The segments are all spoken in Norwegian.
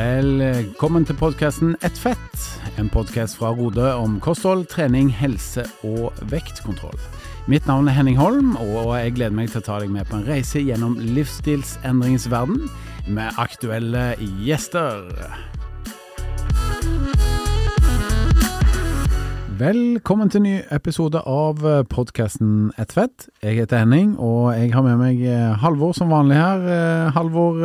Velkommen til podkasten Ett fett, en podkast fra Rode om kosthold, trening, helse og vektkontroll. Mitt navn er Henning Holm, og jeg gleder meg til å ta deg med på en reise gjennom livsstilsendringens verden med aktuelle gjester. Velkommen til en ny episode av podkasten Ett fett. Jeg heter Henning, og jeg har med meg Halvor som vanlig her. Halvor,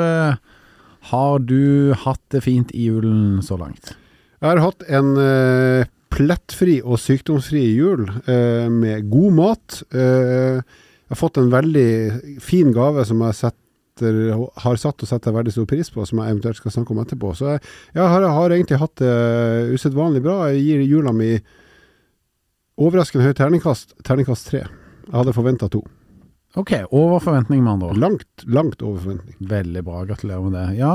har du hatt det fint i julen så langt? Jeg har hatt en uh, plettfri og sykdomsfri jul uh, med god mat. Uh, jeg har fått en veldig fin gave som jeg setter, har satt og setter veldig stor pris på, som jeg eventuelt skal snakke om etterpå. Så jeg, jeg har, har, egentlig hatt det usedvanlig bra. Jeg gir jula mi overraskende høyt terningkast, terningkast tre. Jeg hadde forventa to. Ok, over forventning med andre ord. Langt, langt over forventning. Veldig bra, gratulerer med det. Ja,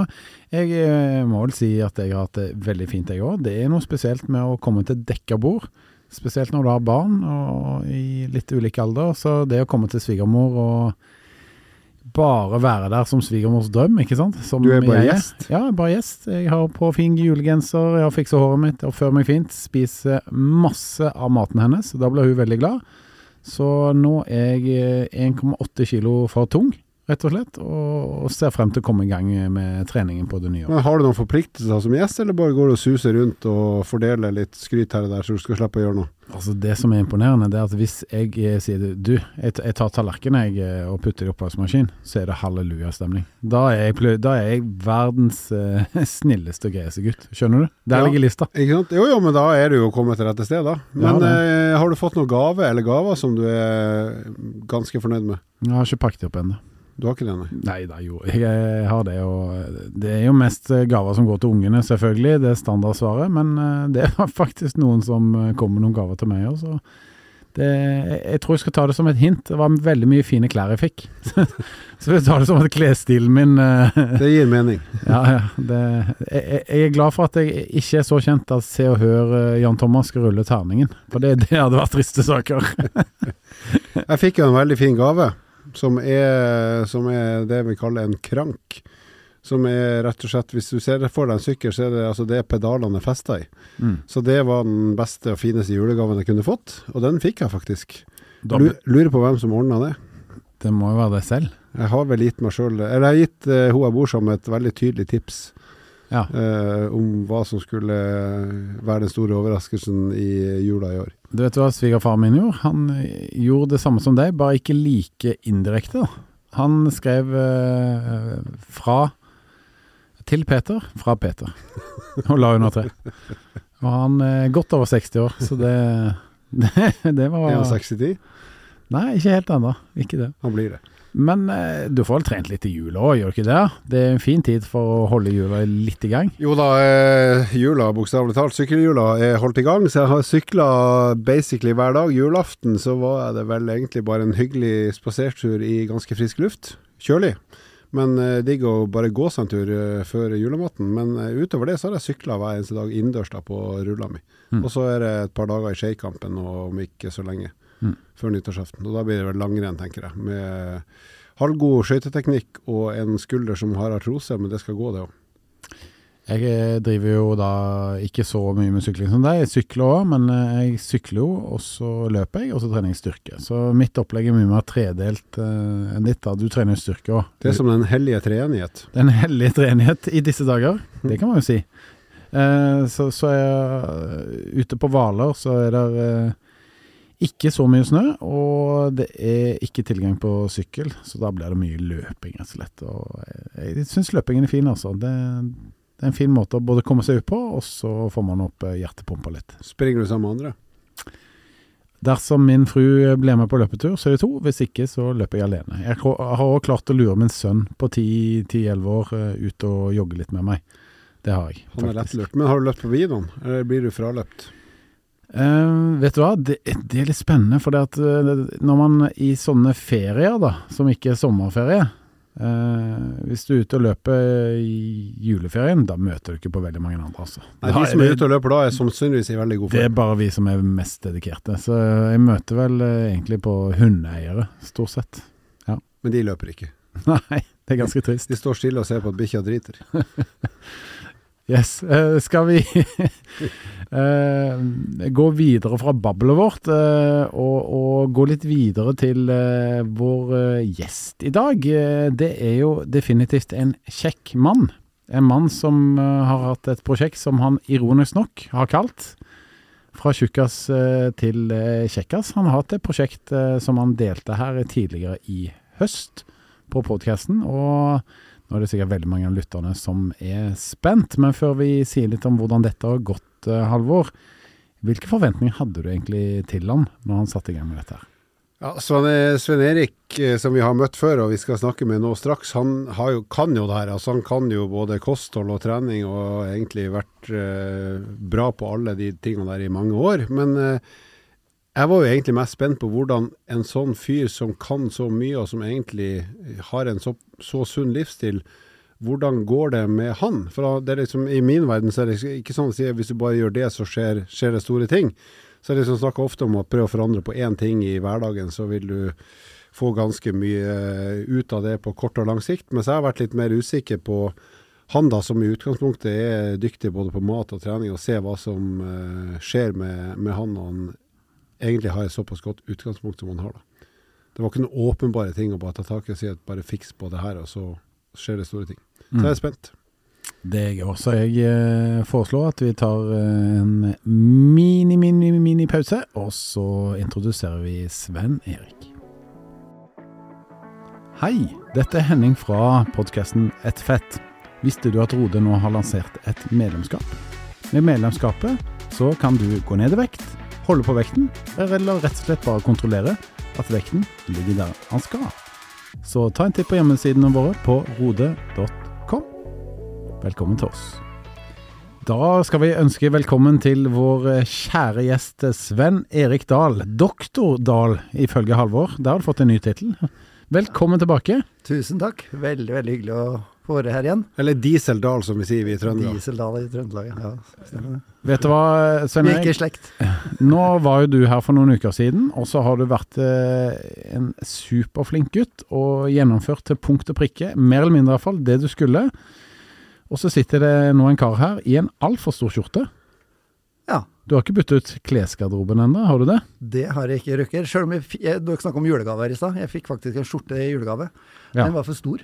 jeg eh, må vel si at jeg har hatt det veldig fint jeg òg. Det er noe spesielt med å komme til dekka bord. Spesielt når du har barn og i litt ulik alder. Så det å komme til svigermor og bare være der som svigermors drøm, ikke sant? Som du er bare jeg, gjest? Ja, bare gjest. Jeg har på fin julegenser, jeg har fiksa håret mitt, oppfører meg fint. Spiser masse av maten hennes, da blir hun veldig glad. Så nå er jeg 1,8 eh, kilo for tung, rett og slett, og ser frem til å komme i gang med treningen på det nye året. Har du noen forpliktelser som gjest, eller bare går du og suser rundt og fordeler litt skryt her og der, så du skal slippe å gjøre noe? Altså Det som er imponerende, det er at hvis jeg eh, sier du, jeg, jeg tar tallerkenen jeg, og putter i oppvaskmaskinen, så er det hallelujastemning. Da, da er jeg verdens eh, snilleste greieste gutt. Skjønner du? Der ja, ligger lista. Ikke sant? Jo, jo, men da er du jo kommet til rette sted, da. Men ja, eh, har du fått noen gave eller gaver som du er ganske fornøyd med? Jeg har ikke pakket opp ennå. Du har ikke det, nei? Nei da, jo. Jeg har det. Og det er jo mest gaver som går til ungene, selvfølgelig. Det er standardsvaret. Men eh, det er faktisk noen som kom kommer med noen gaver til meg òg, så det, jeg tror jeg skal ta det som et hint. Det var veldig mye fine klær jeg fikk. så jeg tar det som at klesstilen min eh, Det gir mening. ja, ja. Det, jeg, jeg, er glad for at jeg ikke er så kjent at Se og Hør Jan Thomas skal rulle terningen. For det, det hadde vært triste saker. jeg fikk jo en veldig fin gave som er, som er det vi kaller en krank. Som er rett og slett, hvis du ser for deg en sykkel, så er det altså det pedalene er festa i. Mm. Så det var den beste og fineste julegaven jeg kunne fått, og den fikk jeg faktisk. Da, Lurer på hvem som ordna det. Det må jo være deg selv? Jeg har vel gitt meg sjøl Eller jeg har gitt uh, hun jeg bor sammen et veldig tydelig tips ja. eh, om hva som skulle være den store overraskelsen i jula i år. Du vet hva svigerfaren min gjorde? Han gjorde det samme som deg, bare ikke like indirekte. Han skrev eh, fra til Peter, fra Peter, og la under tre. Og han er godt over 60 år, så det, det, det var Er han 60? Nei, ikke helt ennå. Ikke det. Han blir det. Men eh, du får vel trent litt i jula òg, gjør du ikke det? Det er en fin tid for å holde jula litt i gang? Jo da, eh, jula, bokstavelig talt, sykkeljula er holdt i gang. Så jeg har sykla basically hver dag. Julaften så var det vel egentlig bare en hyggelig spasertur i ganske frisk luft. Kjølig. Men eh, digg å bare gå seg en tur eh, før julematen. Men eh, utover det så har jeg sykla hver eneste dag innendørs på rulla mi. Mm. Og så er det et par dager i Skeikampen om ikke så lenge mm. før nyttårsaften. Og da blir det vel langrenn, tenker jeg. Med halvgod skøyteteknikk og en skulder som har artrose, men det skal gå, det òg. Jeg eh, driver jo da ikke så mye med sykling som deg. Jeg sykler òg, men eh, jeg sykler jo, og så løper jeg, og så trener jeg styrke. Så mitt opplegg er mye mer tredelt uh, enn ditt. da. Du trener jo styrke òg. Det er som den hellige treenighet. Den hellige treenighet i disse dager, det kan man jo si. Uh, så, så, er jeg ute på Hvaler, så er det uh, ikke så mye snø, og det er ikke tilgang på sykkel, så da blir det mye løping, rett og slett. Og jeg syns løpingen er fin, altså. Det, det, er en fin måte å både komme seg ut på, og så får man opp eh, hjertepumpa litt. Springer du sammen med andre? Dersom min fru blir med på løpetur, så er det to. Hvis ikke, så løper jeg alene. Jeg har òg klart å lure min sønn på 10-11 år eh, ut og jogge litt med meg. Det har jeg. Han er lettlurt. Men har du løpt på noen, eller blir du fraløpt? Uh, vet du hva, det, det, er litt spennende. For at uh, når man i sånne ferier, da, som ikke er sommerferie uh, Hvis du er ute og løper i juleferien, da møter du ikke på veldig mange andre. Altså. Nei, De som er ute og løper da, er sannsynligvis i veldig god form. Det er bare vi som er mest dedikerte. Så jeg møter vel egentlig på hundeeiere, stort sett. Ja. Men de løper ikke? Nei, det er ganske trist. De står stille og ser på at bikkja driter. Yes. Uh, skal vi uh, gå videre fra babbelet vårt uh, og, og gå litt videre til vår gjest i dag? Det er jo definitivt en kjekk mann. En mann som har hatt et prosjekt som han ironisk nok har kalt fra tjukkas til kjekkas. Han har hatt et prosjekt som han delte her tidligere i høst på podkasten. Og nå er det sikkert veldig mange av lytterne som er spent. Men før vi sier litt om hvordan dette har gått, eh, Halvor. Hvilke forventninger hadde du egentlig til han når han satte i gang med dette? her? Ja, Svein Sven Erik, eh, som vi har møtt før og vi skal snakke med nå straks, han jo, kan jo det her. Altså, han kan jo både kosthold og trening og egentlig vært eh, bra på alle de tingene der i mange år. Men eh, jeg var jo egentlig mest spent på hvordan en sånn fyr som kan så mye, og som egentlig har en så, så sunn livsstil, hvordan går det med han? For det er liksom, I min verden så er det ikke sånn å si at hvis du bare gjør det, så skjer, skjer det store ting. Så jeg liksom snakker ofte om å prøve å forandre på én ting i hverdagen, så vil du få ganske mye ut av det på kort og lang sikt. Mens jeg har vært litt mer usikker på han da, som i utgangspunktet er dyktig både på mat og trening, og se hva som uh, skjer med, med han når han egentlig har et såpass godt utgangspunkt som man har. da. Det var ikke noen åpenbare ting å bare ta tak i og si at bare fiks på det her, og så skjer det store ting. Så jeg er spent. Det er jeg også. Jeg eh, foreslår at vi tar eh, en mini-mini-mini-pause, og så introduserer vi Sven Erik. Hei, dette er Henning fra podkasten Et fett. Visste du at Rode nå har lansert et medlemskap? Med medlemskapet så kan du gå ned i vekt, holde på vekten, eller rett og slett bare kontrollere at vekten ligger der han skal. Så ta en titt på hjemmesidene våre på rode.com. Velkommen til oss. Da skal vi ønske velkommen til vår kjære gjest Sven Erik Dahl. Doktor Dahl, ifølge Halvor. Der har du fått en ny tittel. Velkommen tilbake. Tusen takk. Veldig, veldig hyggelig å være her igjen. Eller Dieseldal, som vi sier vi i Trøndelag. Dieseldal i Trøndelag, ja. Stemmer det. Vet du hva, Sven Vi er ikke i slekt. Nå var jo du her for noen uker siden, og så har du vært eh, en superflink gutt og gjennomført til punkt og prikke, mer eller mindre i hvert fall, det du skulle. Og så sitter det nå en kar her i en altfor stor skjorte. Ja. Du har ikke byttet ut klesgarderoben ennå, har du det? Det har jeg ikke Røkker. Selv om jeg, jeg, dere snakket om julegave her i stad. Jeg fikk faktisk en skjorte i julegave. Ja. Den var for stor.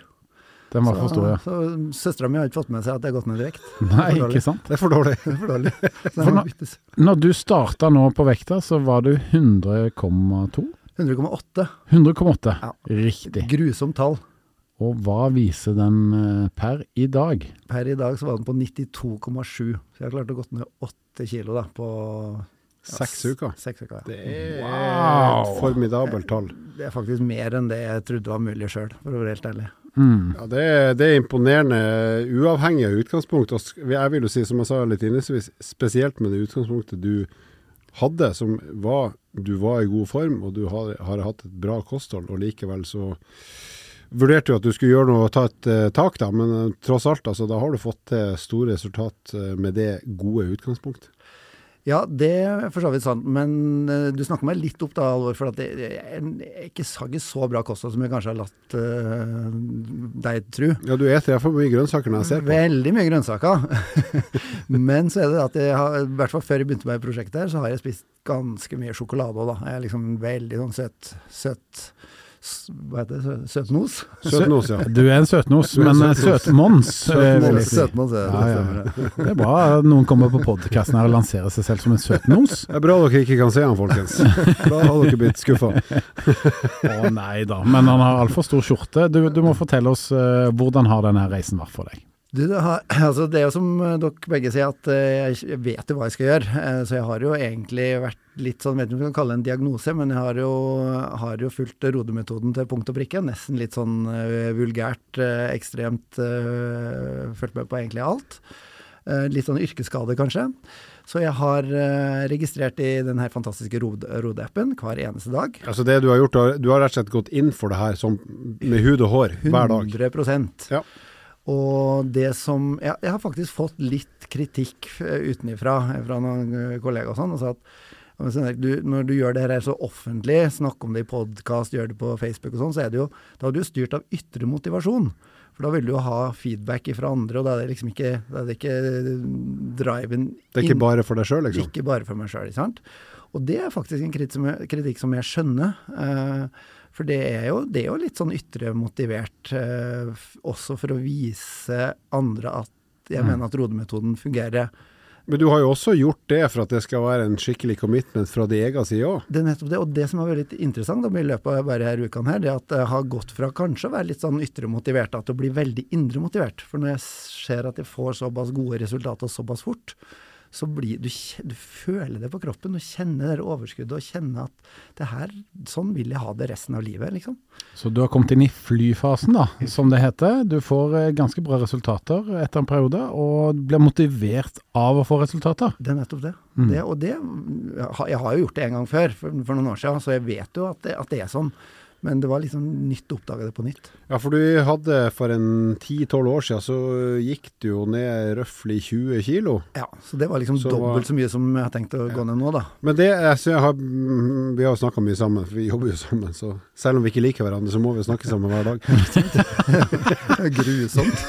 Den var for stor, ja. Så søstera mi har ikke fått med seg at jeg har gått ned i vekt. Nei, ikke sant. Det er for dårlig. Det er for dårlig. For den nå- må byttes. Når du starta nå på vekta, så var du 100,2? 100,8. 100,8. Ja. Riktig. Grusomt tall. Og hva viser den eh, per i dag? Per i dag så var den på 92,7. Så jeg har klart å gått ned 8 kilo da, på Seks uker. Seks uker, ja. Det er Wow. et formidabelt tall. Det er faktisk mer enn det jeg trodde var mulig sjøl, for å være helt ærlig. Mm. Ja, det, er, det er imponerende, uavhengig av utgangspunkt. Og jeg vil jo si, som jeg sa litt innledningsvis, spesielt med det utgangspunktet du hadde, som var Du var i god form, og du har, har hatt et bra kosthold, og likevel så vurderte du at du skulle gjøre noe og ta et uh, tak, da, men uh, tross alt, altså, da har du fått til store resultat eh, med det gode utgangspunkt. Ja, det er for så vidt sant, men eh, du snakker meg litt opp da, Alvor, for at det, jeg, jeg ikke har ikke så bra kosthold som jeg kanskje har latt uh, deg tro. Ja, du spiser iallfall mye grønnsaker når jeg ser på. Veldig mye grønnsaker. men så er det at jeg har, i hvert fall før jeg begynte med prosjektet her, så har jeg spist ganske mye sjokolade òg, da. Jeg er liksom veldig sånn søt, søt Hva heter det? Søtnos? Søtnos, ja. Du er en søtnos, men søtmons. Søtmons, søtmons, eh. Søtnos, ja. Ja, det ja. det. Er bra noen kommer på podkasten her og lanserer seg selv som en søtnos. Det er bra dere ikke kan se han, folkens. Da har dere blitt skuffa. Å nei da, men han har altfor stor skjorte. Du, du må fortelle oss eh, hvordan har denne reisen vært for deg? Du, det, har, altså det er jo som eh, dere begge sier, at eh, jeg vet jo hva jeg skal gjøre. Eh, Så jeg har jo egentlig vært litt sånn, vet ikke om vi kan kalle det en diagnose, men jeg har jo, har jo fulgt rodemetoden til punkt og prikke. Nesten litt sånn vulgært, ekstremt fulgt med på egentlig alt. Litt sånn yrkesskade, kanskje. Så jeg har registrert i den her fantastiske Rode- Rode-appen hver eneste dag. Altså det du har gjort, du har- du har rett og slett gått inn for det her som, med hud og hår hver dag. 100 Ja. Og det som Jeg, jeg har faktisk fått litt kritikk eh, utenifra eh, fra noen eh, kollegaer og sånn. og sa at «Ja, men Svein Erik, du, når du gjør det her så offentlig, snakke om det i podkast, gjør det på Facebook og sånn, så er det jo Da er du styrt av ytre motivasjon. For da vil du jo ha feedback fra andre, og da er det liksom ikke, da er det ikke driven Det er ikke bare for deg sjøl, liksom? Ikke bare for meg sjøl, ikke sant. Og det er faktisk en kritikk som jeg, kritikk som jeg skjønner. Eh, for det er, jo, det er, jo, litt sånn ytre motivert, eh, også for å vise andre at jeg mm. mener at rodemetoden fungerer. Men du har jo også gjort det for at det skal være en skikkelig commitment fra din egen side òg? Det er nettopp det. Og det som er veldig interessant da, i løpet av bare her ukene her, det er at jeg har gått fra kanskje å være litt sånn ytre motivert til å bli veldig indre motivert. For når jeg ser at jeg får såpass gode resultater såpass fort, så blir du, du føler det på kroppen. Du kjenner det overskuddet og kjenner at det her, sånn vil jeg ha det resten av livet, liksom. Så du har kommet inn i flyfasen, da, som det heter. Du får eh, ganske bra resultater etter en periode, og blir motivert av å få resultater. Det er nettopp det. Mm. det og det Jeg har jo gjort det en gang før, for, for noen år siden, så jeg vet jo at det, at det er sånn. Men det var liksom nytt å oppdage det på nytt. Ja, for du hadde for en 10-12 år siden så gikk du jo ned røftlig 20 kilo. Ja, så det var liksom så dobbelt var... så mye som jeg har tenkt å ja. gå ned nå, da. Men det har, Vi har jo snakka mye sammen, for vi jobber jo sammen. Så selv om vi ikke liker hverandre, så må vi snakke sammen hver dag. Grusomt.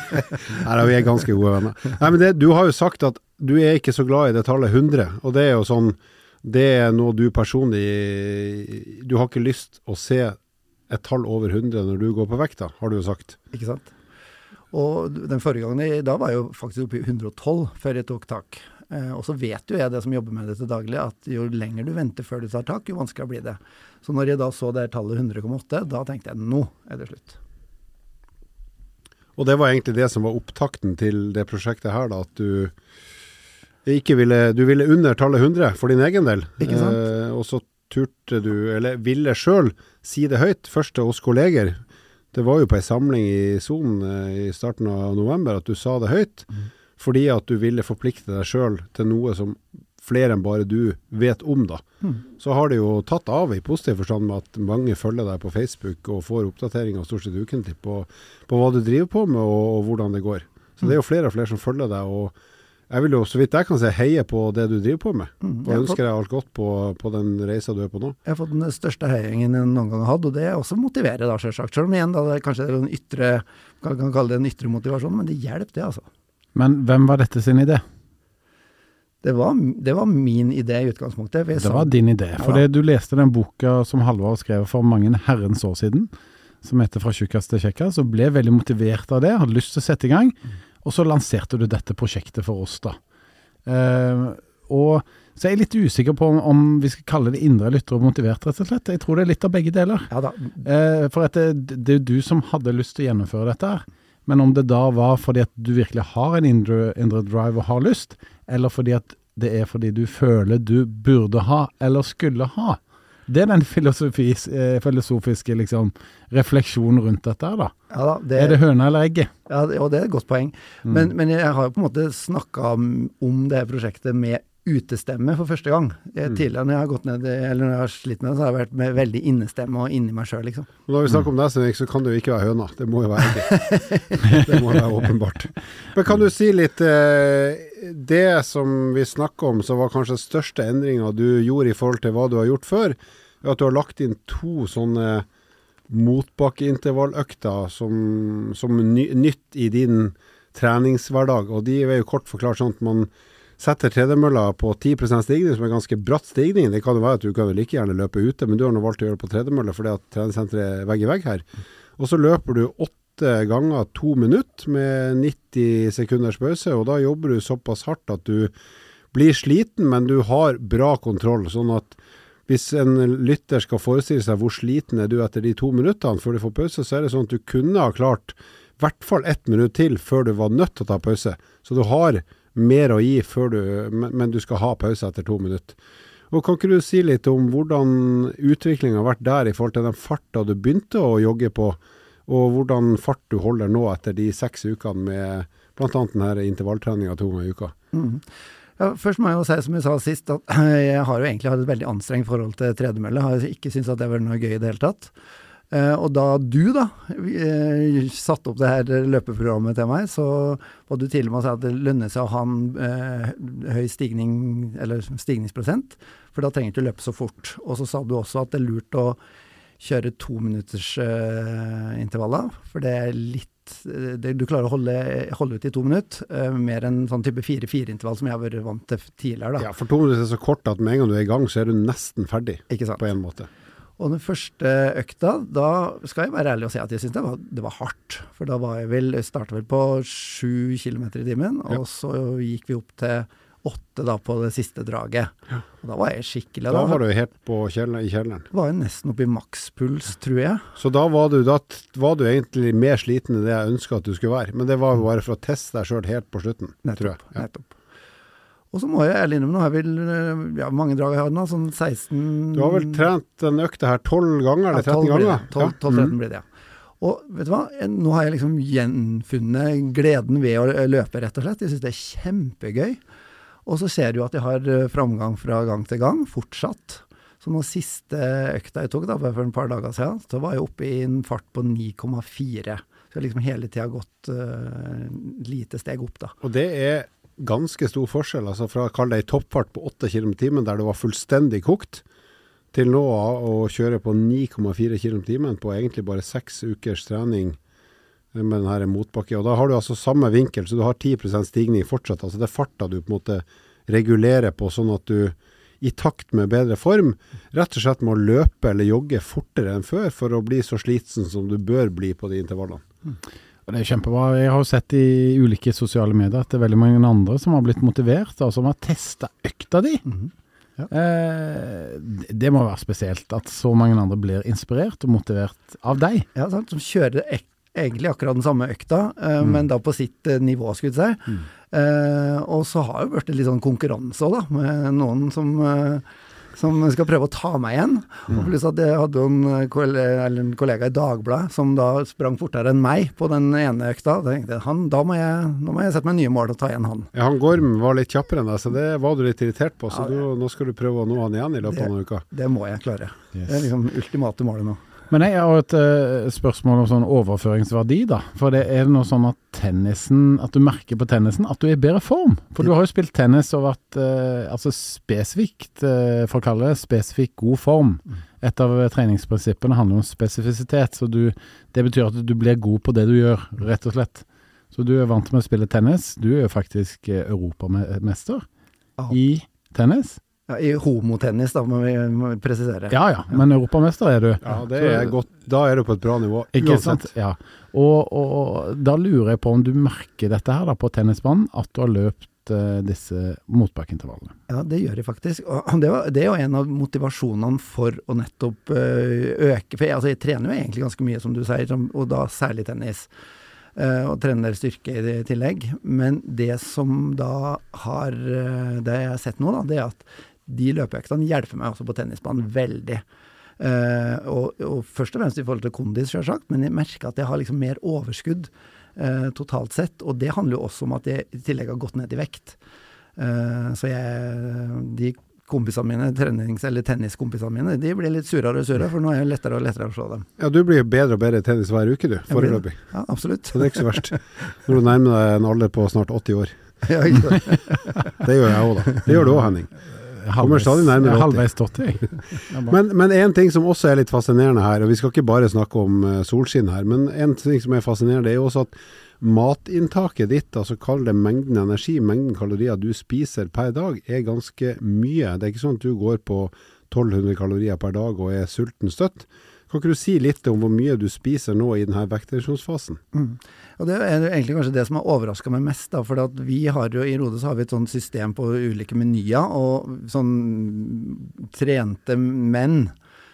Nei da, vi er ganske gode venner. Nei, men det, du har jo sagt at du er ikke så glad i det tallet 100, og det er jo sånn det er noe du personlig Du har ikke lyst å se et tall over 100 når du går på vekta, har du jo sagt. Ikke sant. Og den forrige gangen, da var jeg jo faktisk oppe i 112 før jeg tok tak. Eh, og så vet jo jeg det som jobber med det til daglig, at jo lenger du venter før du tar tak, jo vanskeligere blir det. Så når jeg da så det tallet 100,8, da tenkte jeg nå er det slutt. Og det var egentlig det som var opptakten til det prosjektet her, da, at du ville, du ville under tallet 100 for din egen del. Ikke sant? Eh, og så turte du, eller ville sjøl, si det høyt, først til oss kolleger. Det var jo på ei samling i Sonen eh, i starten av november at du sa det høyt. Mm. Fordi at du ville forplikte deg sjøl til noe som flere enn bare du vet om, da. Mm. Så har det jo tatt av i positiv forstand med at mange følger deg på Facebook og får oppdateringer stort sett ukentlig på, på, hva du driver på med og, og hvordan det går. Så mm. det er jo flere og flere som følger deg. og jeg vil jo, så vidt jeg kan se, heie på det du driver på med. Mm, og ønsker deg alt godt på, på, den reisa du er på nå. Jeg har fått den største heiingen jeg noen gang har hatt, og det er også motiverer da, selvsagt. Selv om igjen da, det kanskje er en ytre, kan, kan kalle det en ytre motivasjon, men det hjelper det, altså. Men hvem var dette sin idé? Det var, det var min idé i utgangspunktet. Det var din idé. For ja, du leste den boka som Halvard skrev for mange herrens år siden, som heter 'Fra tjukkas til kjekkas', og ble veldig motivert av det, hadde lyst til å sette i gang. Mm. Og så lanserte du dette prosjektet for oss, da. Uh, og så jeg er litt usikker på om, om vi skal kalle det indre lytter og motivert, rett og slett. Jeg tror det er litt av begge deler. Ja. Uh, for det, det, er jo du som hadde lyst til å gjennomføre dette. her. Men om det da var fordi at du virkelig har en indre, indre drive og har lyst, eller fordi at det er fordi du føler du burde ha, eller skulle ha. Det er den eh, filosofiske liksom, refleksjonen rundt dette. da. Ja, da det, er det høna eller egget? Ja, og det er et godt poeng. Mm. Men, men, jeg har jo på en måte snakka om det prosjektet med utestemme for første gang. Jeg, mm. Tidligere når jeg har gått ned, eller når jeg har slitt med det, så har jeg vært med veldig innestemme og inni meg sjøl, liksom. Og når vi snakker om deg, Svein, så kan det jo ikke være høna. Det må jo være egget. det må være åpenbart. Men kan du si litt eh, Det som vi snakker om, som var kanskje den største endringa du gjorde i forhold til hva du har gjort før, er at du har lagt inn to sånne motbakkeintervalløkter som, som ny, nytt i din treningshverdag. Og de er jo kort forklart sånn at man setter tredemølla på 10% stigning, som er ganske bratt stigning. Det kan jo være at du kan like gjerne løpe ute, men du har nå valgt å gjøre det på tredemølla fordi at treningssenteret er vegg i vegg her. Og så løper du åtte ganger to minutter med 90 sekunders pause, og da jobber du såpass hardt at du blir sliten, men du har bra kontroll. sånn at hvis en lytter skal forestille seg hvor sliten er du etter de to minuttene før du får pause, så er det sånn at du kunne ha klart i hvert fall ett minutt til før du var nødt til å ta pause. Så du har mer å gi før du Men du skal ha pause etter to minutter. Og Kan ikke du si litt om hvordan utviklinga har vært der i forhold til den farta du begynte å jogge på, og hvordan fart du holder nå etter de seks ukene med bl.a. intervalltreninga to ganger i uka? Mm. Ja, først må jeg jo si, som jeg sa sist, at jeg har jo egentlig hatt et veldig anstrengt forhold til tredemølle. Har ikke syntes at det var noe gøy i det hele tatt. Uh, og da du da uh, satte opp det her løpeprogrammet til meg, så var du tidlig med å si at det lønner seg å ha en uh, høy stigning, eller stigningsprosent, for da trenger du ikke løpe så fort. Og så sa du også at det er lurt å kjøre tominuttersintervaller, minutters intervaller, for det er litt eh, det, du klarer å holde, holde ut i to minutter. Uh, mer enn sånn type 4-4-intervall som jeg har vært vant til tidligere. da. Ja, For to minutter er så kort at med en gang du er i gang, så er du nesten ferdig. Ikke sant? På en måte. Og den første økta, da skal jeg være ærlig og si at jeg syns det, det, var hardt. For da var jeg vel, starta vel på sju kilometer i timen, og ja. så gikk vi opp til åtte da på det siste draget. Ja. Og da var jeg skikkelig Da, da var du helt på kjelleren, i kjelleren? Var jeg nesten oppe i makspuls, tror jeg. Så da var, du, da var du egentlig mer sliten enn det jeg ønska at du skulle være. Men det var bare for å teste deg sjøl helt på slutten, nettopp, tror jeg. Ja. Nettopp. Og så må jeg ærlig innrømme, nå har jeg vel ja, mange drag jeg har nå, sånn 16 Du har vel trent den økta her 12 ganger, eller 13 ganger? 12-13 blir det, ja. Og vet du hva, nå har jeg liksom gjenfunnet gleden ved å løpe, rett og slett. Jeg syns det er kjempegøy. Og så ser du at jeg har eh, framgang fra gang til gang, fortsatt. Så nå siste økta jeg tok, da, for et par dager siden, så var jeg oppe i en fart på 9,4. Så jeg har liksom hele tida gått uh, lite steg opp, da. Og det er ganske stor forskjell, altså fra å kalle det ei toppfart på 8 km i timen der det var fullstendig kokt, til nå å kjøre på 9,4 km i timen på egentlig bare seks ukers trening med denne motbakken. Og da har du altså samme vinkel, så du har 10% stigning fortsatt. Altså det er farta du på en måte regulerer på, sånn at du i takt med bedre form rett og slett må løpe eller jogge fortere enn før for å bli så slitsen som du bør bli på de intervallene. Mm. Det er kjempebra. Jeg har jo sett i ulike sosiale medier at det er veldig mange andre som har blitt motivert, og som har testa økta di. Mm -hmm. ja. eh, det må være spesielt at så mange andre blir inspirert og motivert av deg. Ja, sant. Som kjører ek egentlig akkurat den samme økta, uh, mm. men da på sitt uh, nivå, skulle jeg si. Mm. Uh, og så har det blitt litt sånn konkurranse òg, da, med noen som, som skal prøve å ta meg igjen. Mm. Og pluss at jeg hadde en, kollega, en kollega i Dagbladet som da sprang fortere enn meg på den ene økta. Da tenkte jeg han, da må jeg, nå må jeg sette meg nye mål og ta igjen han. Ja, han Gorm var litt kjappere enn deg, så det var du litt irritert på. Så ja, du, nå skal du prøve å nå han igjen i løpet av noen uker. Det må jeg klare. Yes. Det er liksom ultimate målet nå. Men jeg har et uh, spørsmål om sånn overføringsverdi, da. For det er noe sånn at tennisen At du merker på tennisen at du er i bedre form. For du har jo spilt tennis og vært uh, altså spesifikt, uh, for å kalle det spesifikt god form. Et av treningsprinsippene handler om spesifisitet. Så du, det betyr at du blir god på det du gjør, rett og slett. Så du er vant med å spille tennis. Du er jo faktisk europamester i tennis. Ja, I homotennis, da, må vi, må presisere. Ja ja, men europamester er du. Ja, det er godt. Da er du på et bra nivå. Ikke sant. Ja. Og, og, da lurer jeg på om du merker dette her da på tennisbanen, at du har løpt uh, disse motbakkeintervallene. Ja, det gjør jeg faktisk. Og det, var, det, er jo en av motivasjonene for å nettopp uh, øke For jeg, altså, jeg trener jo egentlig ganske mye, som du sier, og da særlig tennis. Uh, og trener styrke i tillegg. Men det som da har Det jeg har sett nå, da, det er at de løpeøktene hjelper meg også på tennisbanen veldig. Uh, og, og, først og fremst i forhold til kondis, selvsagt, men jeg merker at jeg har liksom mer overskudd uh, totalt sett. Og det handler jo også om at jeg i tillegg har gått ned i vekt. Uh, så jeg De kompisene mine, trenings- eller tenniskompisene mine, de blir litt surere og surere, for nå er det lettere og lettere å slå dem. Ja, du blir bedre og bedre i tennis hver uke, du, foreløpig. Ja, absolutt. Så det er ikke så verst. Når du nærmer deg en alder på snart 80 år. Ja, det gjør jeg òg, da. Det gjør du òg, Henning halvveis, halvveis stått i. men én ting som også er litt fascinerende her, og vi skal ikke bare snakke om uh, solskinn her, men en ting som er fascinerende, er jo også at matinntaket ditt, altså kall det mengden energi, mengden kalorier du spiser per dag, er ganske mye. Det er ikke sånn at du går på 1200 kalorier per dag og er sulten støtt. Kan ikke du si litt om hvor mye du spiser nå i denne vektreduksjonsfasen? Mm. Det er egentlig kanskje det som har overraska meg mest. Da, for vi har jo, I Rode så har vi et sånt system på ulike menyer. Og sånn trente menn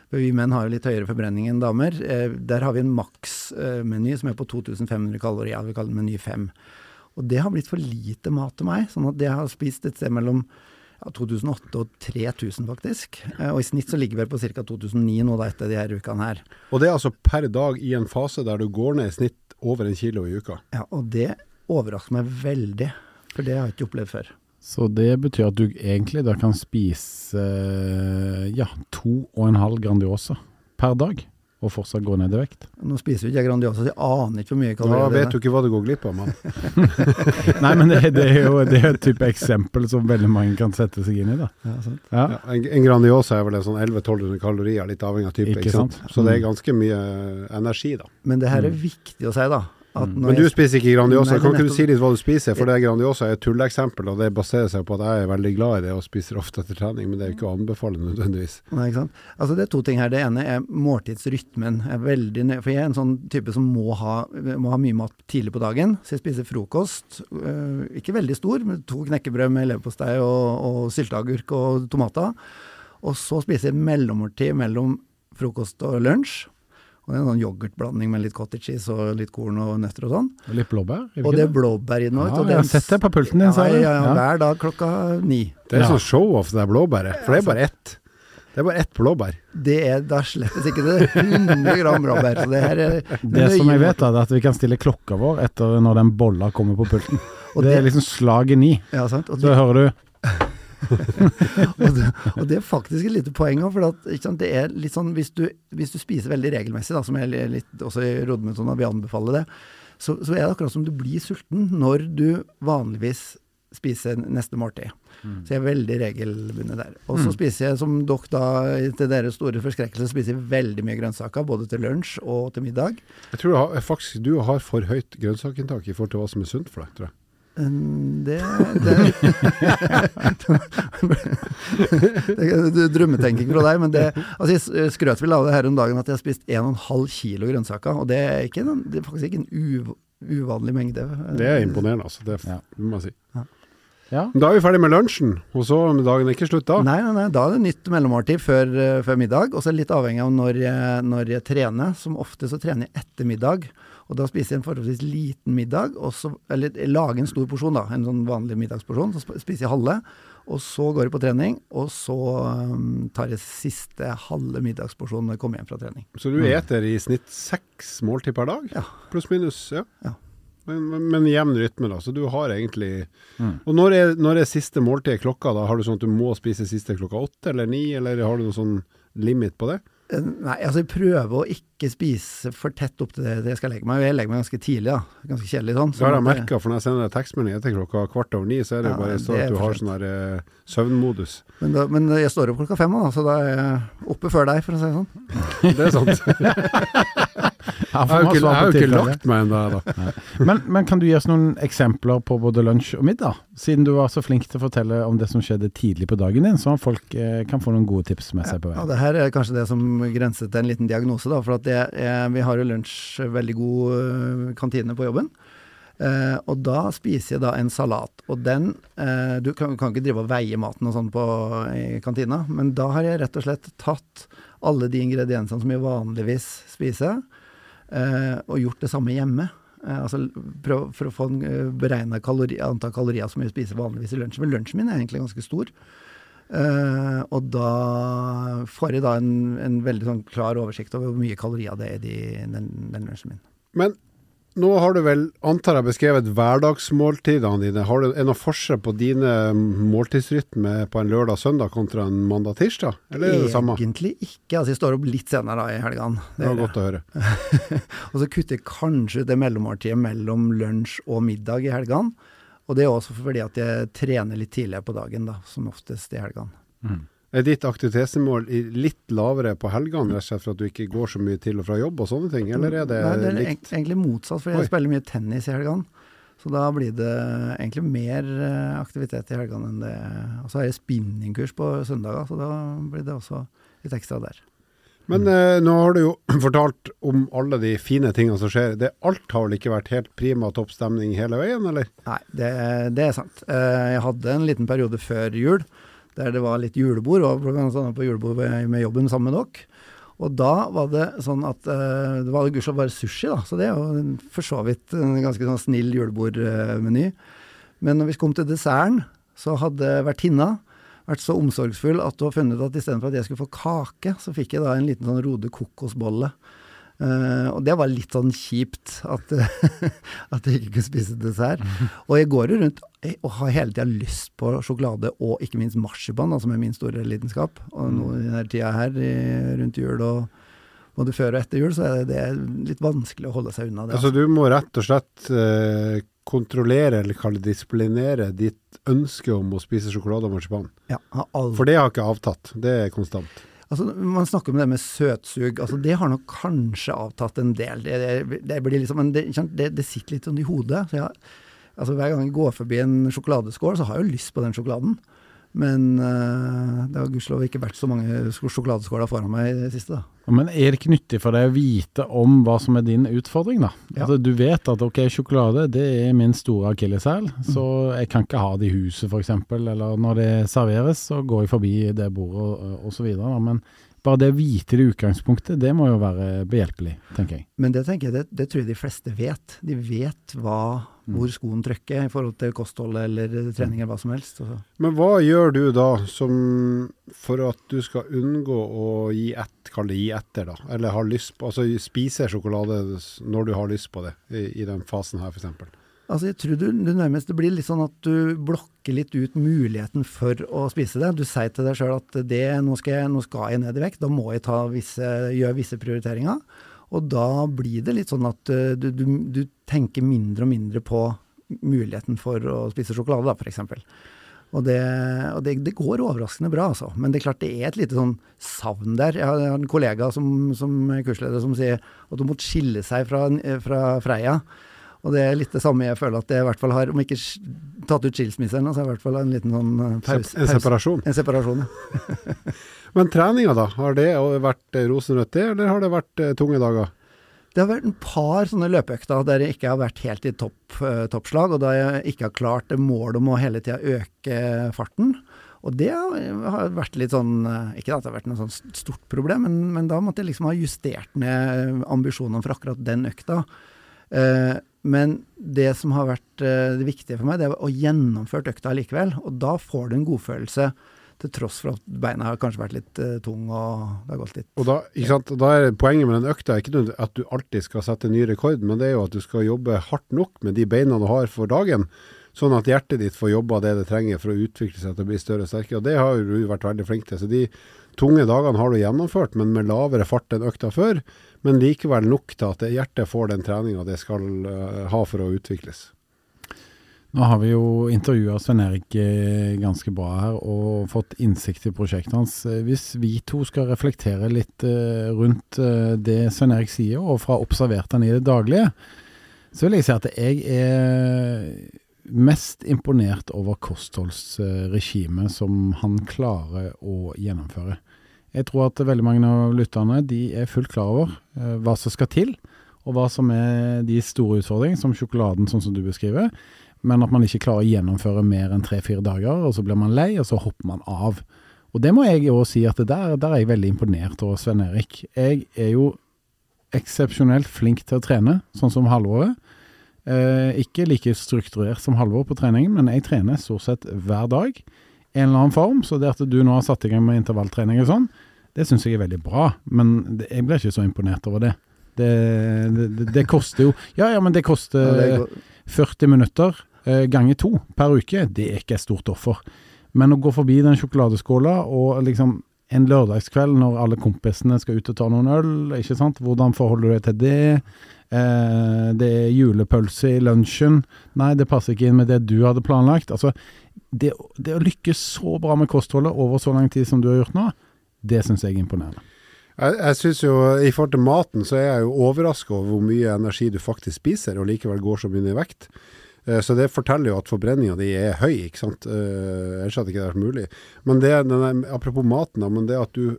for vi menn har jo litt høyere forbrenning enn damer. Eh, der har vi en maksmeny som er på 2500 kalorier. Vi kaller den meny 5. Og det har blitt for lite mat til meg. sånn at jeg har spist et sted mellom ja, 2008 og 3000 faktisk. Eh, og i snitt så ligger vi på ca. 2009 nå da etter de her ukene her. Og det er altså per dag i en fase der du går ned i snitt over en kilo i uka? Ja, og det overrasker meg veldig. For det har jeg ikke opplevd før. Så det betyr at du egentlig da kan spise ja, to og en halv Grandiosa per dag? Og fortsatt gå ned i vekt? Nå spiser jo ikke jeg Grandiosa, så jeg aner ikke hvor mye kalorier det er. Da vet du ikke hva du går glipp av, mann. Nei, men det, det, er jo det er et type eksempel som veldig mange kan sette seg inn i. da. Ja, ja. Ja, en, en, Grandiosa er vel en sånn 1100-1200 kalorier, litt avhengig av type. ikke, ikke sant? Så det er ganske mye energi, da. Men det her er mm. viktig å si, da. Når Men du jeg- spiser ikke Grandiosa. Nei, er kan ikke du si litt hva du spiser? For det Grandiosa er et tulleeksempel, og det baserer seg på at jeg er veldig glad i det og spiser ofte etter trening, men det er jo ikke å anbefale nødvendigvis. Nei, ikke sant? Altså Det er to ting her. Det ene er måltidsrytmen. Jeg er veldig nøye, for jeg er en sånn type som må ha, må ha mye mat tidlig på dagen. Så jeg spiser frokost. øh, ikke veldig stor, men to knekkebrød med leverpostei og, og sylteagurk og tomater. Og så spiser jeg mellommåltid mellom frokost og lunsj. Og det er en sånn yoghurtblanding med litt cottage cheese og litt korn og nøtter og sånn. Og litt blåbær? er Og det er blåbær i den. Ja, jeg har sett det på pulten din, sa du. ja, ja, Ja. Hver dag klokka ni. Det er Ja. sånn show-off, det der blåbæret. For det er bare ett. Det er bare ett blåbær. Det er da slettes ikke det. 100 gram blåbær. Så det her er Det som jeg vet, er at vi kan stille klokka vår etter når den bolla kommer på pulten. Og det er det- liksom slaget ni. Ja, sant. Og Så det, hører du og, det, og det er faktisk et lite poeng òg, for at, sant, det er litt sånn hvis du, hvis du spiser veldig regelmessig, da, som jeg litt også i Rodmetonen vil anbefale det, så, så er det akkurat som du blir sulten når du vanligvis spiser neste måltid. Så jeg er veldig regelbundet der. Og så spiser jeg, som dere da, til deres store forskrekkelse, spiser jeg veldig mye grønnsaker, både til lunsj og til middag. Jeg tror du har, faktisk du har for høyt grønnsakinntak i forhold til hva som er sunt for deg, tror jeg. Det, det, det er drømmetenking fra deg, men det altså Jeg skrøt vel av det her om dagen at jeg har spist 1,5 kilo grønnsaker, og det er, ikke, en- det er faktisk ikke en uvanlig mengde. Det er imponerende, altså. Det Ja. må jeg si. Ja. Da er vi ferdig med lunsjen, og så er dagen ikke slutt da. Nei, nei, nei, da er det nytt mellommåltid før, før middag, og så er det litt avhengig av når jeg, når jeg trener. Som ofte så trener jeg etter middag, og da spiser jeg en forholdsvis liten middag, og så, eller lager en stor porsjon da, en sånn vanlig middagsporsjon, så spiser jeg halve, og så går jeg på trening, og så um, tar jeg siste halve middagsporsjon når jeg kommer hjem fra trening. Så du eter i snitt seks måltid per dag? Ja. Pluss minus, ja. Ja. Men, men, men jevn rytme, da. Så du har egentlig Mm. Og når er, når er siste måltid klokka? da? Har du sånn at du må spise siste klokka åtte eller ni, eller har du noe sånn limit på det? Nei, altså jeg prøver å ikke spise for tett opp til det det jeg skal legge meg. Jeg legger meg ganske tidlig, da. Ganske kjedelig sånn. Så har jeg sånn det- merka, for når jeg sender deg tekstmelding etter klokka kvart over ni, så er det Ja, bare det er at du har sånn der eh, søvnmodus. Men, da, men jeg står opp klokka fem, da, så da er jeg oppe før deg, for å si det sånn. Det er sant. Ja, Jeg har jo ikke, jeg har ikke lagt meg ennå, da. Men, men kan du gi oss noen eksempler på både lunsj og middag? Siden du var så flink til å fortelle om det som skjedde tidlig på dagen din, så folk eh, kan få noen gode tips med seg på Ja, vei. det her er kanskje det som grenser til en liten diagnose, da. For at det er, vi har jo lunsj veldig god øh, kantine på jobben. Uh, og da spiser jeg da en salat. Og den uh, Du kan, kan ikke drive og veie maten og sånn på i kantina, men da har jeg rett og slett tatt alle de ingrediensene som jeg vanligvis spiser, eh, og gjort det samme hjemme. Eh, altså prøv for å få en uh, beregna kalori, antall kalorier som jeg spiser vanligvis i lunsjen. Men lunsjen min er egentlig ganske stor. Eh, og da får jeg da en, en veldig sånn klar oversikt over hvor mye kalorier det er i de- den, den lunsjen min. Men nå har du vel, antar jeg, beskrevet hverdagsmåltidene dine. Har du noen forskjell på dine måltidsrytme på en lørdag-søndag kontra en mandag-tirsdag? Eller er det det samme? Egentlig ikke. Altså jeg står opp litt senere da i helgene. Det var godt å høre. Og så kutter jeg kanskje det mellommåltidet mellom lunsj og middag i helgene. Og det er også fordi at jeg trener litt tidligere på dagen, da, som oftest i helgene. Er ditt aktivitetsmål litt lavere på helgene, rett og slett for at du ikke går så mye til og fra jobb og sånne ting, eller er det, Nei, det er likt? egentlig motsatt, for Oi. jeg spiller mye tennis i helgene. Så da blir det egentlig mer eh, aktivitet i helgene enn det Og så har jeg spinningkurs på søndager, så da blir det også litt ekstra der. Men eh, nå har du jo fortalt om alle de fine tingene som skjer. Det, alt har vel ikke vært helt prima topp stemning hele veien, eller? Nei, det, det er sant. Eh, Jeg hadde en liten periode før jul der det var litt julebord, og blant på julebord med jobben sammen med dere. Og da var det sånn at uh, det var gudskjelov bare sushi, da, så det er jo for så vidt en ganske sånn snill julebordmeny. Men når vi kom til desserten, så hadde vertinna vært så omsorgsfull at hun har funnet at istedenfor at jeg skulle få kake, så fikk jeg da en liten sånn Rode kokosbolle. Eh, og det var litt sånn kjipt at, at jeg ikke kunne spise dessert. Og jeg går jo rundt og har hele tida lyst på sjokolade og ikke minst marsipan, som er min store lidenskap. Og nå i denne tida her i, rundt jul og både før og etter jul, så er det, det er litt vanskelig å holde seg unna det. Altså du må rett og slett uh, kontrollere, eller kalle disiplinere, ditt ønske om å spise sjokolade og marsipan. ja, For det har ikke avtatt, det er konstant. Altså, Man snakker om det med søtsug. altså Det har nok kanskje avtatt en del. Det, det, det blir liksom, men det, det, sitter litt sånn i hodet. Så jeg, altså Hver gang jeg går forbi en sjokoladeskål, så har jeg jo lyst på den sjokoladen. Men uh, det har gudskjelov ikke vært så mange sjokoladeskåler foran meg i det siste. da. Men er det ikke nyttig for deg å vite om hva som er din utfordring, da? Ja. Altså, du vet at ok, sjokolade det er min store akilleshæl, mm. så jeg kan ikke ha det i huset f.eks. Eller når det serveres, så går jeg forbi det bordet osv. Men bare det å vite det utgangspunktet, det må jo være behjelpelig, tenker jeg. Men det tenker jeg, det, det tror jeg de fleste vet. De vet hva, mm. hvor skoen trykker i forhold til kosthold eller trening eller hva som helst. Også. Men hva gjør du da som, for at du skal unngå å gi, et, det, gi etter, da? Eller har lyst på, altså spise sjokolade når du har lyst på det, i, i den fasen her f.eks.? Altså jeg tror du, du, nærmest Det blir litt sånn at du blokker litt ut muligheten for å spise det. Du sier til deg sjøl at det, nå, skal jeg, nå skal jeg ned i vekt, da må jeg gjøre visse prioriteringer. Og da blir det litt sånn at eh, du, du, du tenker mindre og mindre på muligheten for å spise sjokolade, da, f.eks. Og, det, og det, det, går overraskende bra, altså. Men det er klart det er et lite sånn savn der. Jeg har en kollega som, som kursleder som sier at hun måtte skille seg fra, fra Freia og det er litt det samme jeg føler at jeg i hvert fall har, om ikke tatt ut skilsmissen, så er det i hvert fall en liten sånn eh, pause. En separasjon? En separasjon, ja. Men treninga, da? Har det vært rosenrødt, det, eller har det vært uh, tunge dager? Det har vært en par sånne løpeøkter der jeg ikke har vært helt i topp, toppslag, og da jeg ikke har klart målet om å hele tida øke farten. Og det har vært litt sånn Ikke at det har vært noe sånn stort problem, men, men da måtte jeg liksom ha justert ned ambisjonene for akkurat den økta. Uh, men det som har vært uh, det viktige for meg, det er å gjennomføre økta likevel. Og da får du en godfølelse, til tross for at beina har kanskje vært litt uh, tung og det har gått litt Og da, da er Poenget med den økta er ikke at du alltid skal sette ny rekord, men det er jo at du skal jobbe hardt nok med de beina du har for dagen. Sånn at hjertet ditt får jobba det det trenger for å utvikle seg til å bli større og sterkere. Og det har du vært veldig flink til. Så de tunge dagene har du gjennomført, men med lavere fart enn økta før men likevel nok til at hjertet får den treninga det skal uh, ha for å utvikles. Nå har vi jo intervjua Svein Erik eh, ganske bra her og fått innsikt i prosjektet hans. Eh, hvis vi to skal reflektere litt rundt det Svein Erik sier, og fra observert han i det daglige, så vil jeg si at jeg er mest imponert over kostholdsregimet som han klarer å gjennomføre. Jeg tror at veldig mange av lytterne de er fullt klar over eh, hva som skal til, og hva som er de store utfordringene, som sjokoladen, sånn som du beskriver. Men at man ikke klarer å gjennomføre mer enn tre-fire dager, og så blir man lei, og så hopper man av. Og det må jeg jo si at der, der er jeg veldig imponert over Sven Erik. Jeg er jo eksepsjonelt flink til å trene, sånn som Halvåret. Eh, ikke like strukturert som Halvor på treningen, men jeg trener stort sett hver dag en eller annen form. Så det at du nå har satt i gang med intervalltrening og sånn, det syns jeg er veldig bra. Men det, jeg blir ikke så imponert over det. Det, det, det koster jo Ja, ja, men det koster 40 minutter eh, ganger to per uke. Det er ikke et stort offer. Men å gå forbi den sjokoladeskåla og liksom en lørdagskveld når alle kompisene skal ut og ta noen øl, ikke sant. Hvordan forholder du deg til det? Eh, det er julepølse i lunsjen. Nei, det passer ikke inn med det du hadde planlagt. Altså, det, det, å lykkes så bra med kostholdet over så lang tid som du har gjort nå, det syns jeg er imponerende. Jeg, jeg synes jo, I forhold til maten så er jeg jo overraska over hvor mye energi du faktisk spiser, og likevel går så mye i vekt. Eh, så det forteller jo at forbrenninga di er høy, ikke sant. Eh, ellers hadde ikke det vært mulig. Men det, denne, apropos maten, da, men det at du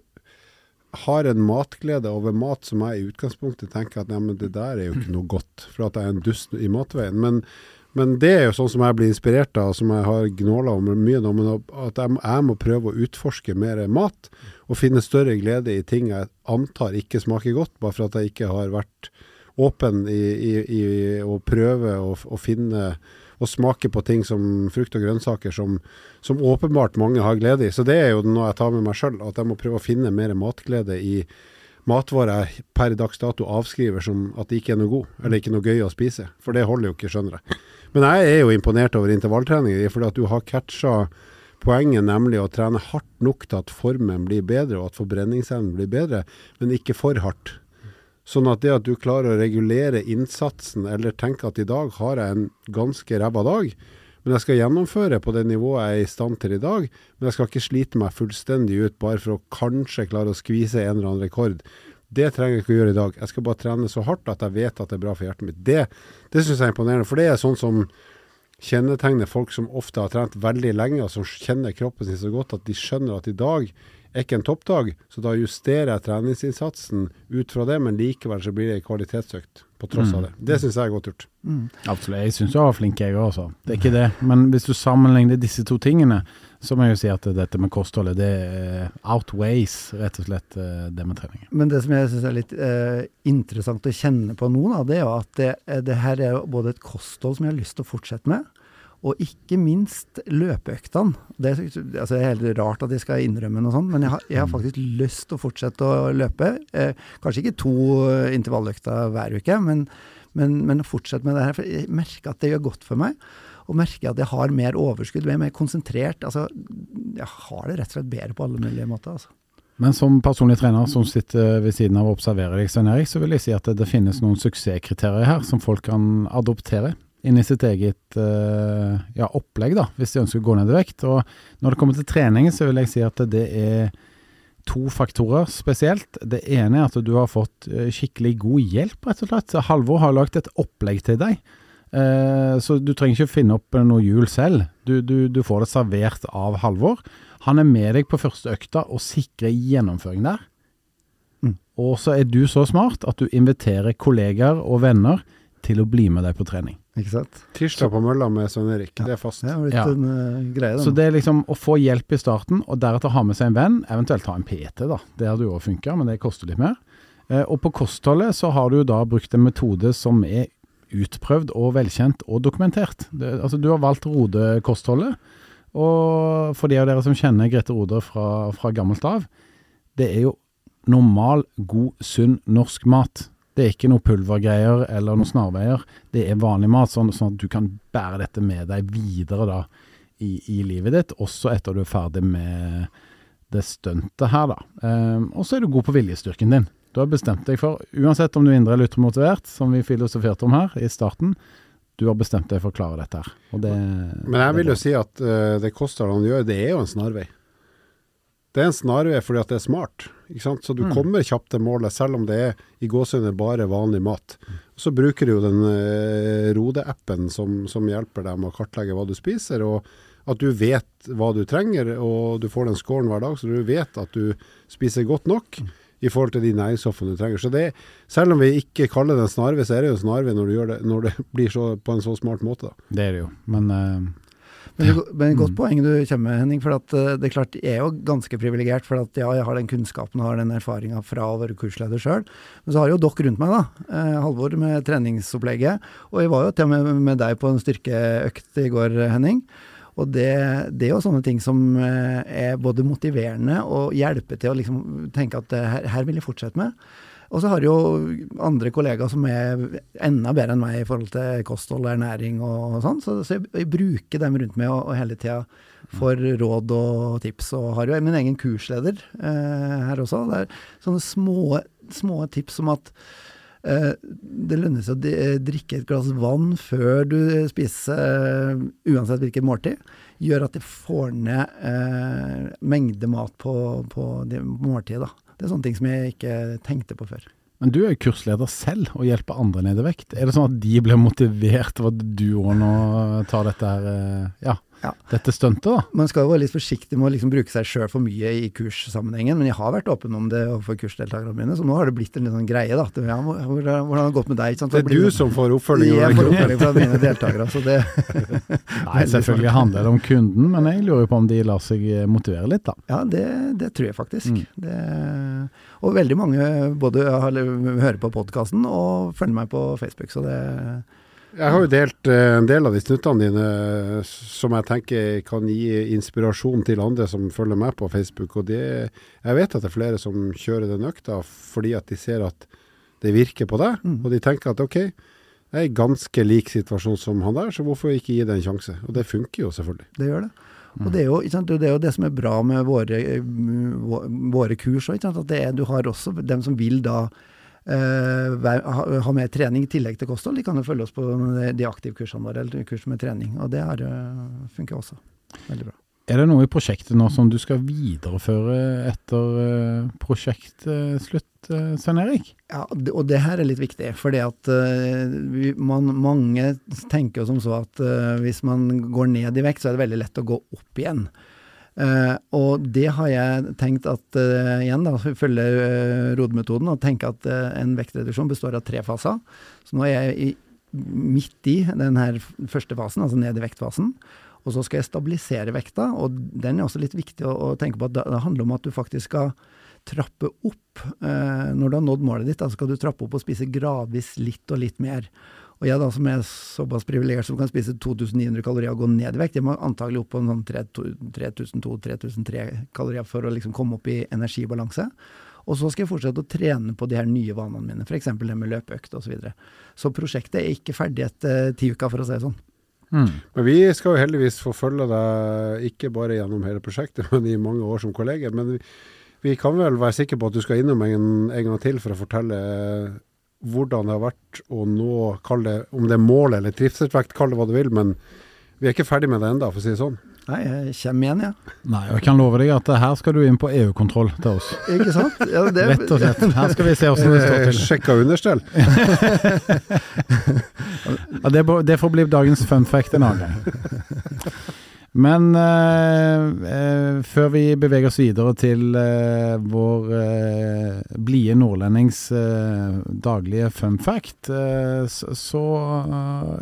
har en matglede over mat som jeg i utgangspunktet tenker at ja, det der er jo ikke noe godt, for at jeg er en dust i matveien. Men men det er jo sånn som jeg blir inspirert av, som jeg har gnåla om mye nå, men at jeg, jeg, må prøve å utforske mer mat. Og finne større glede i ting jeg antar ikke smaker godt, bare for at jeg ikke har vært åpen i, i, i å prøve å, finne og smake på ting som frukt og grønnsaker som, som, åpenbart mange har glede i. Så det er jo noe jeg tar med meg sjøl, at jeg må prøve å finne mer matglede i matvarer jeg per dags dato avskriver som at det ikke er noe god, eller ikke noe gøy å spise. For det holder jo ikke, skjønner jeg. Men jeg er jo imponert over intervalltrening, fordi at du har catcha poenget, nemlig å trene hardt nok til at formen blir bedre og at forbrenningsevnen blir bedre, men ikke for hardt. Sånn at det at du klarer å regulere innsatsen, eller tenke at i dag har jeg en ganske ræva dag, Men jeg skal gjennomføre på det nivået jeg er i stand til i dag. Men jeg skal ikke slite meg fullstendig ut bare for å kanskje klare å skvise en eller annen rekord. Det trenger jeg ikke å gjøre i dag. Jeg skal bare trene så hardt at jeg vet at det er bra for hjertet mitt. Det, det syns jeg er imponerende. For det er sånn som kjennetegner folk som ofte har trent veldig lenge, og som kjenner kroppen sin så godt at de skjønner at i dag er ikke en toppdag, så da justerer jeg treningsinnsatsen ut fra det, men likevel så blir det kvalitetsøkt på tross av det. Det syns jeg er godt gjort. Absolutt. Jeg syns jeg var flink, jeg òg, altså. Det er ikke det. Men hvis du sammenligner disse to tingene, så må jeg jo si at dette med kostholdet, det eh, outweighs rett og slett eh, det med trening. Men det som jeg syns er litt eh, interessant å kjenne på nå, da, det er jo at det, eh, det her er jo både et kosthold som jeg har lyst til å fortsette med, og ikke minst løpeøktene. Det, altså det er helt rart at jeg skal innrømme noe sånt, men jeg har, jeg har faktisk lyst til å fortsette å løpe. Eh, kanskje ikke to eh, intervalløkter hver uke, men, men, men å fortsette med det her. For jeg merker at det gjør godt for meg. Og merker at jeg har mer overskudd, jeg er mer konsentrert. Altså, jeg har det rett og slett bedre på alle mulige måter. Altså. Men som personlig trener som sitter ved siden av og observerer deg, Svein Erik, så vil jeg si at det, det finnes noen suksesskriterier her som folk kan adoptere inn i sitt eget eh, ja, opplegg, da, hvis de ønsker å gå ned i vekt. Og når det kommer til trening, så vil jeg si at det er to faktorer spesielt. Det ene er at du har fått eh, skikkelig god hjelp, rett og slett. Halvor har lagt et opplegg til deg. Eh, så du trenger ikke finne opp noe hjul selv. Du, du, du får det servert av Halvor. Han er med deg på første økta og sikrer gjennomføring der. Mm. Og så er du så smart at du inviterer kollegaer og venner til å bli med deg på trening. Ikke sant? Tirsdag på mølla med Svein Erik, det er fast. Det er blitt Ja. en uh, greie. Så det er liksom å få hjelp i starten, og deretter ha med seg en venn, eventuelt ha en PT, da. Det hadde jo òg funka, men det koster litt mer. Eh, og på kostholdet så har du jo da brukt en metode som er utprøvd og velkjent og dokumentert. Det, altså du har valgt Rode-kostholdet, og for de av dere som kjenner Grete Rode fra, fra gammelt av, det er jo normal, god, sunn norsk mat. Det er ikke noe pulvergreier eller noen snarveier. Det er vanlig mat, sånn, sånn at du kan bære dette med deg videre da i, i livet ditt, også etter du er ferdig med det stuntet her, da. Ehm, og så er du god på viljestyrken din. Du har bestemt deg for, uansett om du er indre eller ytre motivert, som vi filosoferte om her i starten, du har bestemt deg for å klare dette her. Det, Men jeg vil jo si at uh, det kostholdet han gjør, det er jo en snarvei. Det er en snarvei fordi at det er smart. Ikke sant? Så du Mm. kommer kjapt til målet, selv om det er i gåsehudet bare vanlig mat. Så bruker du jo den eh, Rode-appen som, som hjelper deg med å kartlegge hva du spiser, og at du vet hva du trenger, og du får den scoren hver dag, så du vet at du spiser godt nok i forhold til de næringsstoffene du trenger. Så det, selv om vi ikke kaller det en snarvei, så er det jo en snarvei når, når det blir så, på en så smart måte. Da. det er det jo. Men eh, Men, ja. men godt Mm. poeng du kommer med, Henning. For at, eh, det er klart, jeg er jo ganske privilegert. For at ja, jeg har den kunnskapen og har den erfaringa fra å være kursleder sjøl. Men så har jo dere rundt meg, da. Eh, Halvor med treningsopplegget. Og jeg var jo til og med med deg på en styrkeøkt i går, Henning. Og det, det er jo sånne ting som eh, er både motiverende og hjelper til å liksom tenke at eh, her, her vil jeg fortsette med. Og så har jeg jo andre kollegaer som er enda bedre enn meg i forhold til kosthold og ernæring og sånn, så, så jeg, bruker dem rundt meg og, og hele tida for råd og tips. Og har jo min egen kursleder eh, her også. Det er sånne små, små tips som at eh, det lønner seg å drikke et glass vann før du spiser, eh, uansett hvilket måltid. Gjør at det får ned eh, mengde mat på, på de måltidet. da. Det er sånne ting som jeg ikke tenkte på før. Men du er jo kursleder selv og hjelper andre ned i vekt. Er det sånn at de blir motivert av at du òg nå tar dette her, eh, ja, Ja. dette stuntet, da? Man skal jo være litt forsiktig med å liksom bruke seg sjøl for mye i kurssammenhengen, men jeg har vært åpen om det overfor kursdeltakerne mine, så nå har det blitt en litt sånn greie. da. Ja, hvordan har det gått med deg? Det er du som får oppfølging. Jeg får oppfølging fra mine deltakere. så det, Nei, selvfølgelig handler det om kunden, men jeg lurer på om de lar seg eh, motivere litt, da. Ja, det, det tror jeg faktisk. Mm. Det, og veldig mange både hører på podkasten og følger meg på Facebook, så det Jeg har jo delt eh, en del av de snuttene dine eh, som jeg tenker kan gi inspirasjon til andre som følger meg på Facebook. Og det, jeg vet at det er flere som kjører den økta fordi at de ser at det virker på deg. Mm. Og de tenker at OK, jeg er i ganske lik situasjon som han der, så hvorfor ikke gi det en sjanse? Og det funker jo selvfølgelig. det gjør det. Og det er, jo, det er jo det som er bra med våre, vå- våre kurs. At det er, du har også dem som vil da ha, ha, mer trening i tillegg til kosthold, de kan jo følge oss på de, aktivkursene våre, eller kurs med trening. Og det har uh, funker også veldig bra. Er det noe i prosjektet nå som du skal videreføre etter uh, prosjektslutt, Svein Erik? Ja, og det her er litt viktig. fordi at man, mange tenker jo som så at hvis man går ned i vekt, så er det veldig lett å gå opp igjen. Uh, og det har jeg tenkt at uh, igjen, da, følge uh, rodemetoden, og tenke at uh, en vektreduksjon består av tre faser. Så nå er jeg i, midt i den her første fasen, altså ned i vektfasen. Og så skal jeg stabilisere vekta, og den er også litt viktig å, å tenke på at det, handler om at du faktisk skal trappe opp. når du har nådd målet ditt, da skal du trappe opp og spise gradvis litt og litt mer. Og jeg da som er såpass privilegert som kan spise 2900 kalorier og gå ned i vekt, jeg må antagelig opp på sånn 3200-3300 kalorier for å liksom komme opp i energibalanse. Og så skal jeg fortsette å trene på de her nye vanene mine, f.eks. det med løpeøkt osv. Så, videre. så prosjektet er ikke ferdig etter ti uker, for å si det sånn. Mm. Men vi skal jo heldigvis få følge deg ikke bare gjennom hele prosjektet, men i mange år som kolleger. Men vi, vi kan vel være sikre på at du skal innom en, en gang til for å fortelle hvordan det har vært å nå, kall det, om det er mål eller trivselsvekt, kall det hva du vil, men vi er ikke ferdig med det ennå, for å si det sånn. Nei, jeg kommer igjen, jeg. Ja. Nei, og jeg kan love deg at her skal du inn på EU-kontroll til oss. Ikke sant? Ja, det... Rett og slett. Her skal vi se hvordan det står til. Sjekka understell. ja, det, det får bli dagens fun fact en annen gang. Men eh, eh, før vi beveger oss videre til eh, vår eh, blide nordlendings eh, daglige fun fact, eh, så, så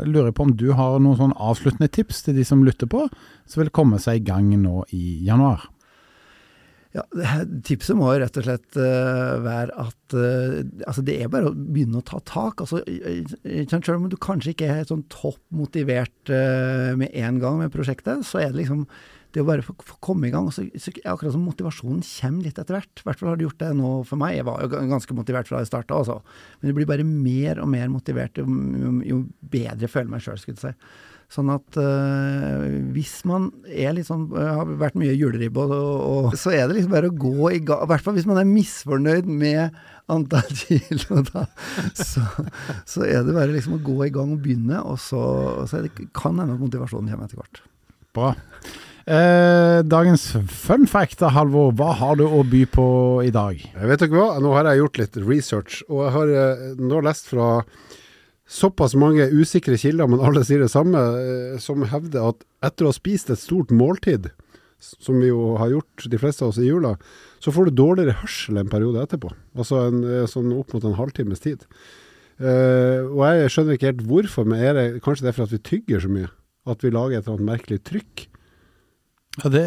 lurer jeg på om du har noen sånn avsluttende tips til de som lytter på, som vil komme seg i gang nå i januar? Ja, tipset må rett og slett uh, være at uh, altså det er bare å begynne å ta tak. Altså, selv om du kanskje ikke er sånn topp motivert uh, med en gang med prosjektet, så er det liksom det å bare få, få komme i gang. Så, så akkurat som motivasjonen kommer litt etter hvert. I hvert fall har det gjort det nå for meg. Jeg var jo ganske motivert fra jeg starta, altså. Men du blir bare mer og mer motivert jo, jo bedre jeg føler meg sjøl, skulle jeg si. Sånn at øh, hvis man er litt sånn øh, har vært mye juleribbe, og, og, så er det liksom bare å gå i gang. I hvert fall hvis man er misfornøyd med antall kilo, da. Så, så, er det bare liksom å gå i gang og begynne, og så, så det, kan hende at motivasjonen kommer etter hvert. Bra. Eh, dagens fun fact, Halvor. Hva har du å by på i dag? Jeg vet ikke hva, Nå har jeg gjort litt research, og jeg har eh, nå lest fra såpass mange usikre kilder, men alle sier det samme, eh, som hevder at etter å ha spist et stort måltid, som vi jo har gjort de fleste av oss i jula, så får du dårligere hørsel en periode etterpå. Altså en, sånn opp mot en halvtimes tid. Uh, og jeg skjønner ikke helt hvorfor, men er det kanskje det er for at vi tygger så mye? At vi lager et eller annet merkelig trykk? Ja, det,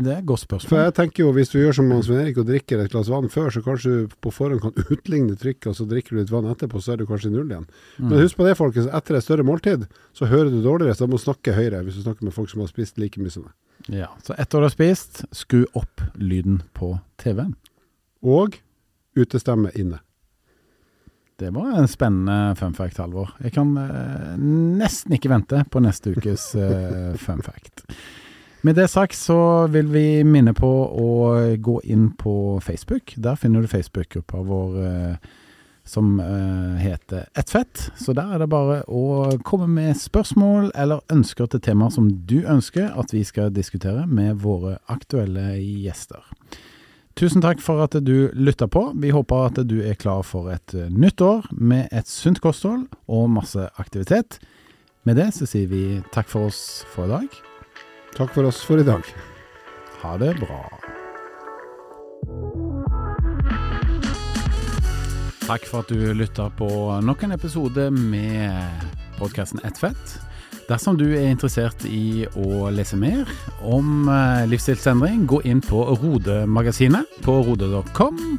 det, er et godt spørsmål. For jeg tenker jo Hvis du gjør som Svein Erik og drikker et glass vann før, så kanskje du på forhånd kan utligne trykket, og så drikker du litt vann etterpå, så er du kanskje i null igjen. Mm. Men husk på det, folkens. Etter et større måltid, så hører du dårligere, så du må snakke høyere hvis du snakker med folk som har spist like mye som deg. Ja, så etter du har spist, skru opp lyden på TV-en. Og utestemme inne. Det var en spennende fun fact, Halvor. Jeg kan eh, nesten ikke vente på neste ukes eh, fun fact. Med det sagt så vil vi minne på å gå inn på Facebook. Der finner du Facebook-gruppa vår eh, som eh, heter Ett fett. Så der er det bare å komme med spørsmål eller ønsker til temaer som du ønsker at vi skal diskutere med våre aktuelle gjester. Tusen takk for at du lytta på. Vi håper at du er klar for et eh, nytt år med et sunt kosthold og masse aktivitet. Med det så sier vi takk for oss for i dag. Takk for oss for i dag. Ha det bra. Takk for at du lytter på nok en episode med podkasten Ett fett. Dersom du er interessert i å lese mer om eh, livsstilsendring, gå inn på Rode-magasinet på rode.com.